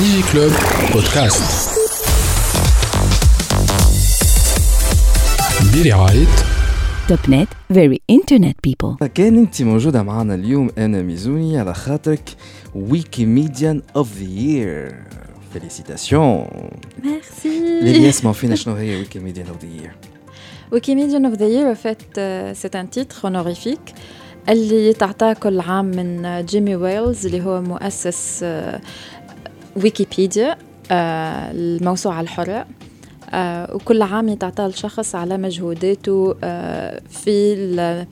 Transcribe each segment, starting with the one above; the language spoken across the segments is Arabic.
Digiclub podcast برعاية Top net very internet people كان انت موجودة معنا اليوم آمنة ميزوني على خاطرك Wikimedian of the Year félicitations merci اللي يسمعوا فينا شنو هي Wikimedian of the Year Wikimedian of the Year, en fait, euh, c'est un titre honorifique. اللي تعطاه كل عام من جيمي ويلز اللي هو مؤسس آه، ويكيبيديا آه، الموسوعة الحرة آه، وكل عام يتعطى لشخص على مجهوداته آه، في ال-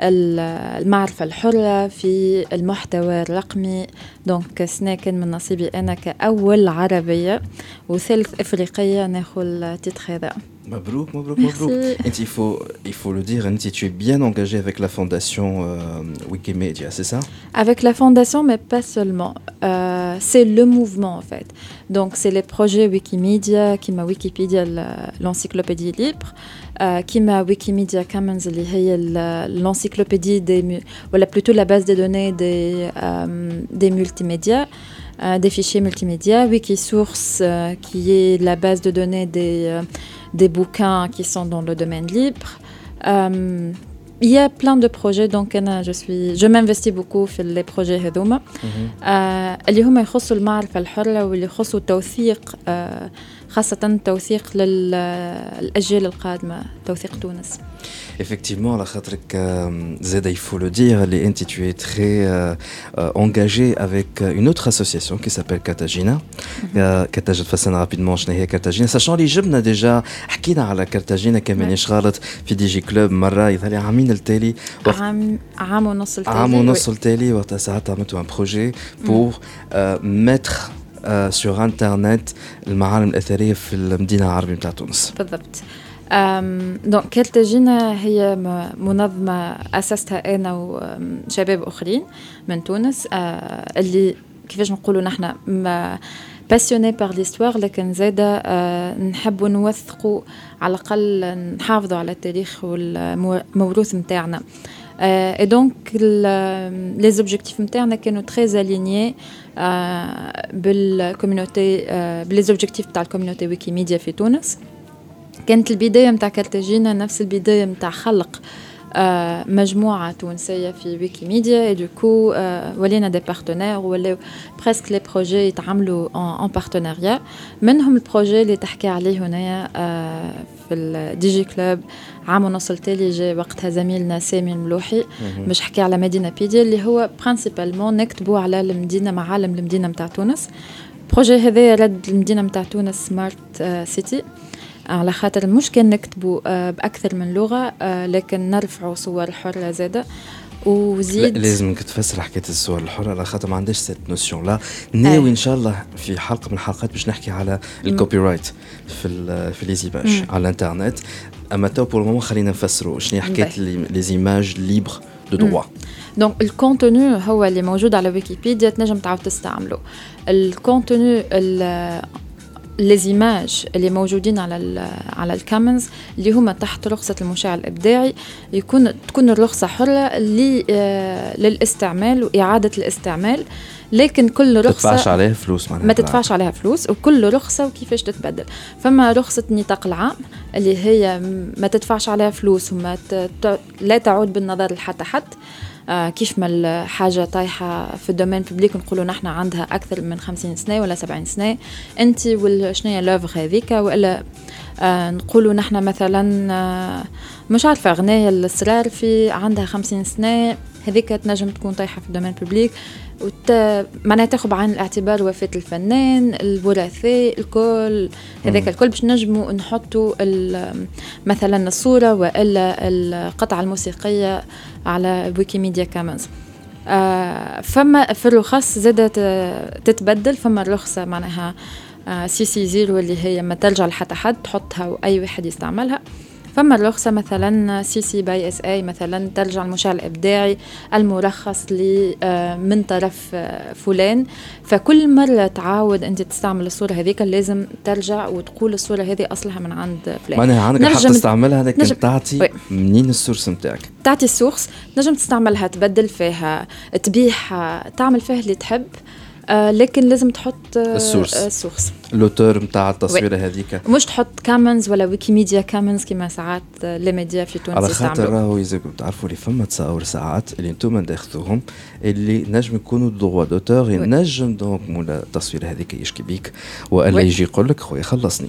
ال- المعرفة الحرة في المحتوى الرقمي. donc سنا كان من نصيبي أنا كأول عربية وثالث إفريقية ناخذ ال titre هذا. مبروك, مبروك. Il faut, il faut le dire, إنتي, tu es bien engagée avec la fondation euh, Wikimedia, c'est ça? Avec la fondation, mais pas seulement. Euh, c'est le mouvement, en fait. Donc, c'est les projets Wikimedia, qui m'a Wikipédia, l'encyclopédie libre, euh, qui m'a Wikimedia Commons, l'encyclopédie des... Voilà, plutôt la base des données des multimédias. euh, des fichiers multimédia, Wikisource euh, qui est la base de données des, euh, des bouquins qui sont dans le domaine libre. Euh, il y a plein de projets donc أنا je suis je m'investis beaucoup في les projets هذوما آه اللي هما يخصوا المعرفة الحرة واللي يخصوا توثيق آه خاصة توثيق للأجيال القادمة توثيق تونس. Effectivement, على خاطرك euh, زاد il faut le dire, les NT, tu es très euh, euh, engagé avec euh, une autre association qui s'appelle Cartagena. Euh, Cartagena تفسرنا rapidement شنو هي كارتاجينا sachant اللي جبنا ديجا حكينا على كارتاجينا كمان نعم. غلط في Digiclub مرة يظهر لي عامين التالي عام عام ونص التالي عام ونص التالي وقتها ساعتها عملتوا un projet pour mettre sur internet المعالم الأثرية في المدينة العربية نتاع تونس. بالضبط. donc كارتاجينا هي م- منظمة أسستها أنا وشباب آخرين من تونس. آه، اللي كيفاش نقولوا نحن passionnés par l'histoire لكن زادا آه، نحبوا نوثقوا على الأقل نحافظوا على التاريخ والموروث نتاعنا. اي donc les objectifs نتاعنا كانوا très alignés بال community ب les objectifs تاع ال community ويكيميديا في تونس كانت البداية متاع كارتاجينا نفس البداية متاع خلق آه، مجموعة تونسية في ويكيميديا et du coup آه، ولينا des partenaires ولاو presque les projets يتعاملوا en partenariat منهم ال projet اللي تحكي عليه هنايا آه، في ال Digiclub عام ونص التالي جا وقتها زميلنا سامي الملوحي باش حكي على مدينة بيديا اللي هو principalement نكتبوا على المدينة معالم المدينة متاع تونس. projet هذا رد المدينة متاع تونس smart city على خاطر مش كان نكتبوا آه، بأكثر من لغة آه، لكن نرفعوا صور حرة زادة. لا وزيد لازمك تفسر حكاية الصور الحرة على خاطر ما عندهاش cette notion-là ناوي أي. إن شاء الله في حلقة من الحلقات باش نحكي على ال copyright في ال في les images مم. على الإنترنت. أما تو pour le moment خلينا نفسروا شنو هي حكاية les images libres de مم. droits donc ال contenu هو اللي موجود على ويكيبيديا تنجم تعاود تستعمله ال contenu ال- les images اللي موجودين على على ال Commons اللي هما تحت رخصة المشاع الإبداعي يكون تكون الرخصة حرة ل- آه، للاستعمال وإعادة الاستعمال لكن كل ما رخصة تدفعش عليه فلوس معناها ما تدفعش عليها فلوس وكل رخصة وكيفاش تتبدل فما رخصة النطاق العام اللي هي ما تدفعش عليها فلوس وما. لا تعود بالنظر لحتى حد آه كيف ما الحاجة طايحة في الدومين ببليك نقولوا نحن عندها أكثر من 50 سنة ولا 70 سنة. أنت شنو هي l'œuvre هذيك آه نقولوا نحن مثلا آه مش عارفة أغنية الأسرار في عندها 50 سنة هذيك تنجم تكون طايحة في ال domaine public وت... معناها تاخذ بعين الاعتبار وفاة الفنان الوراثاء الكل هذاك. الكل باش نجموا نحطوا ال- مثلا الصورة وإلا القطعة الموسيقية على Wikimedia Commons آه فما في الرخص زادت تتبدل فما الرخصة معناها آه CC zéro اللي هي ما ترجع لحتى حد تحطها وأي واحد يستعملها. فما الرخصة مثلا CC BY-SA مثلا ترجع المشاع الإبداعي المرخص لي آه، من طرف آه، فلان. فكل مرة تعاود أنت تستعمل الصورة هذيك لازم ترجع وتقول الصورة هذه أصلها من عند فلان. معناها عندك الحق نرجم- تستعملها لكن نجم- تعطي oui. منين ال source نتاعك؟ تعطي ال source تنجم تستعملها تبدل فيها تبيعها تعمل فيها اللي تحب. آه لكن لازم تحط ال source. ال source. l'auteur نتاع التصويره هذيك. مش تحط Commons ولا Wikimedia Commons كما ساعات les médias في تونس على خاطر راهو اذا تعرفوا لي فما تصاور ساعات اللي أنتم تاخذوهم اللي نجم يكونوا droits d'auteur ينجم donc مولا التصويره هذيك يشكي بيك وألا. يجي يقول لك خويا خلصني.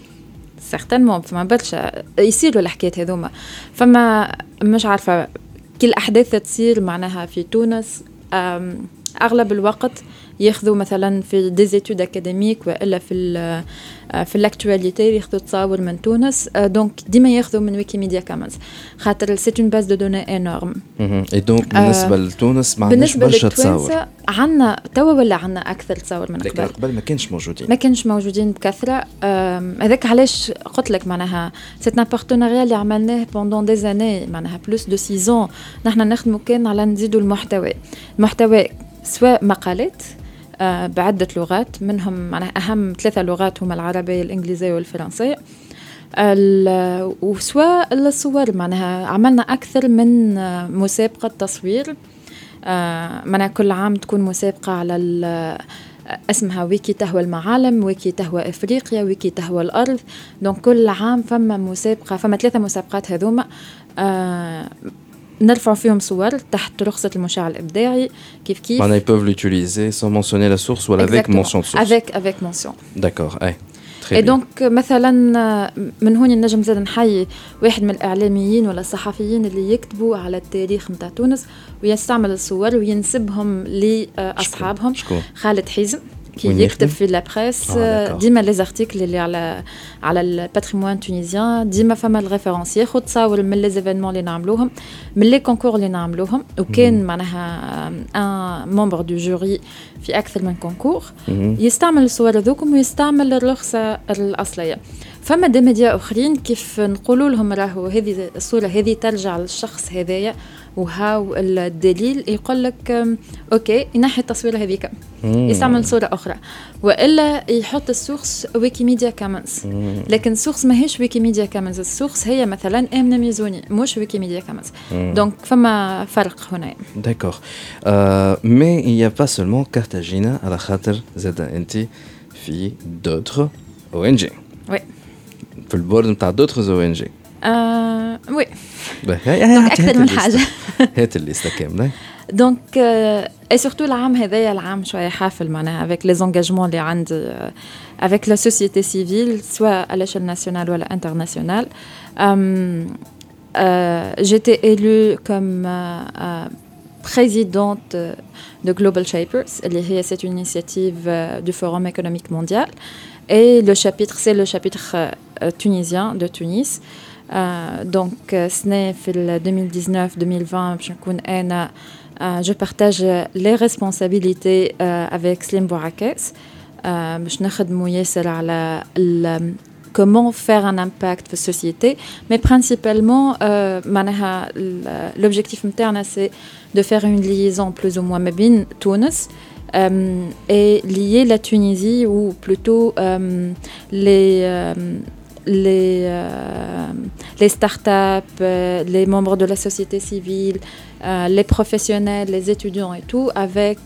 certainement فما برشا. يصيروا الحكايات هذوما. فما مش عارفة كل الأحداث تصير معناها في تونس أغلب الوقت ياخذوا مثلا في des études académiques وإلا في ال في l'actualité ياخذوا تصاور من تونس. donc ديما ياخذوا من ويكيميديا كامنز خاطر c'est une base de données énorme اي donc بالنسبة لتونس ما عندناش برشا تصاور. عندنا توا ولا عندنا أكثر تصاور من قبل؟ قبل ما كانش موجودين. ما كانش موجودين بكثرة. هذاك علاش قلت لك معناها؟ c'est un partenariat اللي عملناه pendant des années معناها plus de six ans نحن نخدموا كان على نزيدوا المحتوى. المحتوى سواء مقالات آه، بعدة لغات منهم معناها أهم ثلاثة لغات هما العربية الإنجليزية والفرنسية ال- وسواء الصور معناها عملنا أكثر من آه، مسابقة تصوير. آه، معناها كل عام تكون مسابقة على اسمها ويكي تهوى المعالم ويكي تهوى إفريقيا ويكي تهوى الأرض. donc كل عام فما مسابقة فما ثلاثة مسابقات هذوما. آه نرفع فيهم صور تحت رخصة المشاع الإبداعي كيف كيف. معناها ils peuvent l'utiliser sans mentionner la source ou avec mention de source. Avec avec mention. D'accord اي اي. donc مثلا آه، من هون نجم زاد نحيي واحد من الإعلاميين ولا الصحفيين اللي يكتبوا على التاريخ نتاع تونس ويستعمل الصور وينسبهم لأصحابهم. خالد حزم كي يكتب؟ في La Presse d'accord. ديما les articles اللي على على le patrimoine tunisien ديما فما ال référence ياخذ تصاور من les événements اللي نعملوهم من les concours اللي نعملوهم وكان معناها un membre de jury في أكثر من concours. يستعمل الصور هذوكم ويستعمل الرخصه الاصليه فما des médias اخرين كيف نقولوا لهم راهو هذه الصورة هذه ترجع للشخص هذايا وهاو الدليل يقول لك أوكي ينحي التصويره هذيك. يستعمل صورة أخرى وإلا يحط السورس ويكيميديا كامنز. لكن السورس ماهيش ويكيميديا كامنز السورس هي مثلا آمنة ميزوني مش ويكيميديا كامنز. دونك فما فرق هنا n'y a pas seulement Cartagena à la khater زاد انت في d'autres ONG. Oui. في البورد نتاع d'autres ONG. آه oui باهي، دونك هات- أكثر هات من الليستة. حاجة هات الليسته كامله. دونك اي سورتو العام هذايا العام شويه حافل معناها افيك لي زونجاجمون اللي عندي افيك لا سوسيتي سيفيل سواء على l'échelle nationale ولا انترناسيونال j'étais élue comme euh, euh, présidente euh, de Global Shapers اللي هي c'est une initiative euh, du Forum économique mondial et le chapitre c'est le chapitre euh, tunisien de Tunis Euh, donc euh, سنة في ال 2019-2020 باش نكون أنا euh, je partage les responsabilités euh, avec Slim Bourakes euh, باش نخدموا ياسر على ال- comment faire un impact في السوسيتي mais principalement euh, معناها ال- l'objectif نتاعنا c'est de faire une liaison plus ou moins ما بين تونس euh, et lier la Tunisie ou plutôt euh, les euh, les, euh, les startups, euh, les membres de la société civile, euh, les professionnels, les étudiants et tout, avec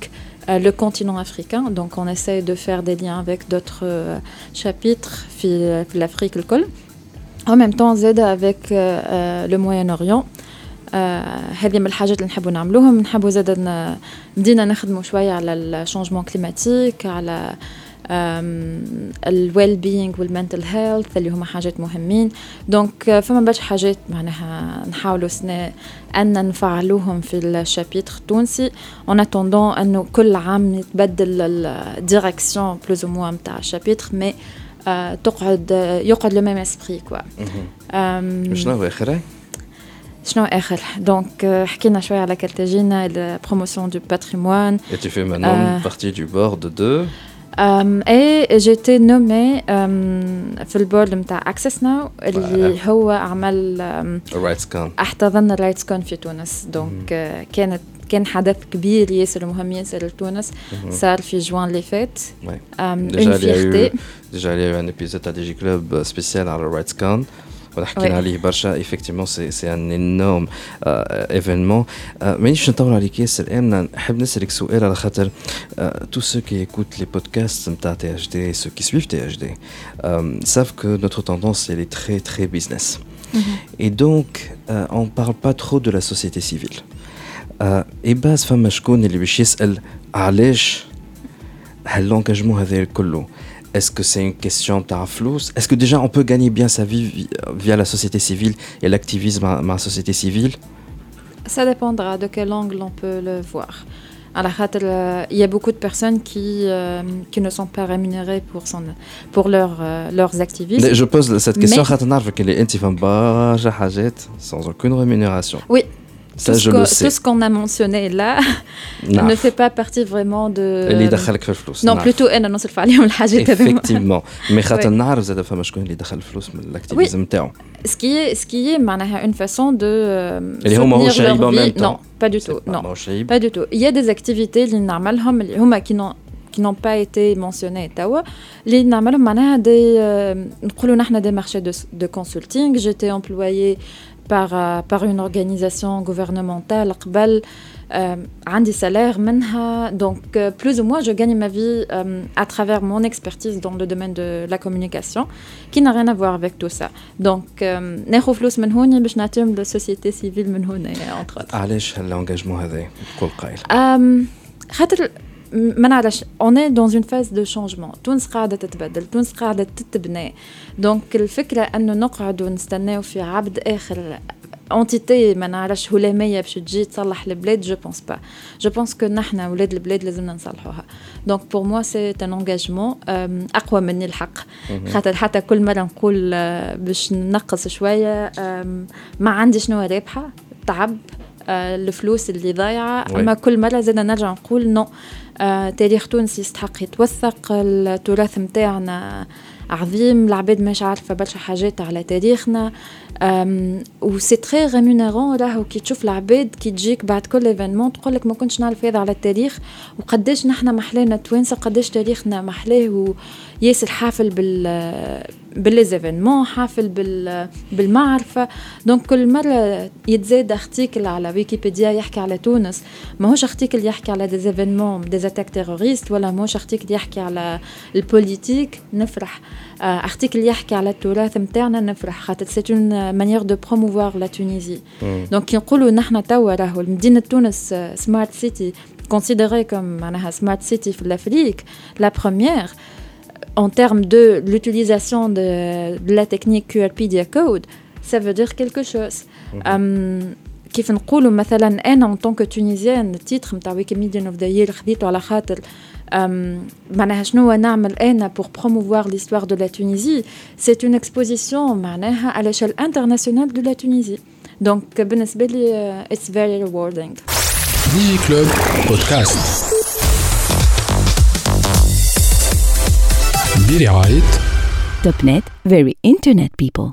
euh, le continent africain. Donc, on essaie de faire des liens avec d'autres euh, chapitres, في في l'Afrique الكل. En même temps, Z avec euh, euh, le Moyen-Orient. آه، هذه من الحاجات اللي نحبوا نعملوهم نحبوا زاد ن- بدينا نخدموا شويه على الشونجمون كليماتيك على ال well-being وال mental health اللي هما حاجات مهمين. donc آه، فما برشا حاجات معناها نحاولوا سنة أن نفعلوهم في ال chapter التونسي en attendant أنه كل عام يتبدل ال direction plus ou moins نتاع ال chapter mais آه، تقعد آه، يقعد le même esprit quoi شنو هو آخر؟ شنو آخر؟ donc حكينا شوية على Carthagina ال promotion du patrimoine Et tu fais maintenant partie du board de Um, j'ai été nommée um, في ال board نتاع Access Now اللي. هو عمل um, con. احتضن ال RightsCon في تونس donc uh, كانت كان حدث كبير ياسر مهم ياسر لتونس صار في جوان اللي فات um, Déjà, une il y a eu, un épisode à DigiClub spécial à la Rights Con ونحكي عليه برشا effectivement c'est c'est un énorme euh, événement مانيش نطول عليك ياسر امنا نحب نسالك سؤال على خاطر tous ceux qui écoutent les podcasts نتاع THD ceux qui suivent THD savent que notre tendance elle est très très business et donc on parle pas trop de la société civile et base فما شكون اللي باش يسال علاش هاللونجاجمون هذا الكله est-ce que c'est une question de flous Est-ce que déjà on peut gagner bien sa vie via la société civile et l'activisme dans la société civile? Ça dépendra de quel angle on peut le voir. Alors, il y a beaucoup de personnes qui, euh, qui ne sont pas rémunérées pour, son, pour leur, euh, leurs activismes. Je pose cette question sans aucune rémunération. Oui, ça, tout, je ce le sais. tout ce qu'on a mentionné là ne fait pas partie vraiment de. اللي يدخلك في الفلوس non plutôt انا نصرف عليهم الحاجات هذوما effectivement mais خاطر نعرف زاد فما شكون اللي دخل الفلوس من الاكتيفيزم نتاعو ce qui est ce qui est معناها une façon de اللي هما هو شايب en même temps non pas du tout non pas du tout il y a des activités اللي نعملهم اللي هما qui n'ont qui n'ont pas été mentionnés توا اللي نعملهم معناها دي نقولوا نحن des marchés de, de consulting j'étais employée par, euh, par une organisation gouvernementale قبل عندي salaire منها donc euh, plus ou moins je gagne ma vie euh, à travers mon expertise dans le domaine de la communication qui n'a rien à voir avec tout ça donc ناخذ فلوس من هون باش نعطيهم للسوسيتي سيفيل من هنا entre autres علاش هالانجاجمون هذا كل قايل خاطر ما نعرفش on est dans une phase de changement تونس قاعدة تتبدل. تونس قاعدة تتبنى. donc الفكرة انه نقعد ونستناو في عبد آخر entité ما نعرفش هلامية باش تجي تصلح البلاد؟ je pense pas je pense que نحنا ولاد البلاد لازمنا نصلحوها. donc pour moi c'est un engagement أقوى مني الحق. خاطر حتى كل مرة نقول باش ننقص شوية ما عندي شنو رابحة؟ تعب. الفلوس اللي ضايعة. أما كل مره زاد نرجع نقول non آه تاريخ تونس يستحق يتوثق التراث متاعنا عظيم. العباد مش عارفة برشا حاجات على تاريخنا. و c'est très rémunérant راهو كي تشوف العباد كي تجيك بعد كل événement تقول لك ما كنتش نعرف هذا على التاريخ. وقداش نحنا محلانا توانسه قداش تاريخنا محلاه. وياسر حافل بال بال les événements حافل بال بالمعرفة. donc كل مرة يتزاد article على ويكيبيديا يحكي على تونس ماهوش article يحكي على des événements des attaques terroristes ولا ماهوش article يحكي على ال politique. نفرح. article يحكي على التراث نتاعنا نفرح. خاطر c'est une manière de promouvoir la Tunisie donc كي نقولوا نحن توا راهو مدينة تونس smart city considérée comme معناها smart city في l'Afrique la première en termes de l'utilisation de, de, la technique QRpedia code, ça veut dire quelque chose. كيف نقولوا مثلا أنا en tant que tunisienne ال titre نتاع Wikimedian of the Year خديته على خاطر معناها شنو نعمل أنا pour promouvoir l'histoire de la Tunisie c'est une exposition معناها على échelle internationale de la Tunisie donc بالنسبة لي it's very rewarding DigiClub بودكاست برعاية Topnet very internet people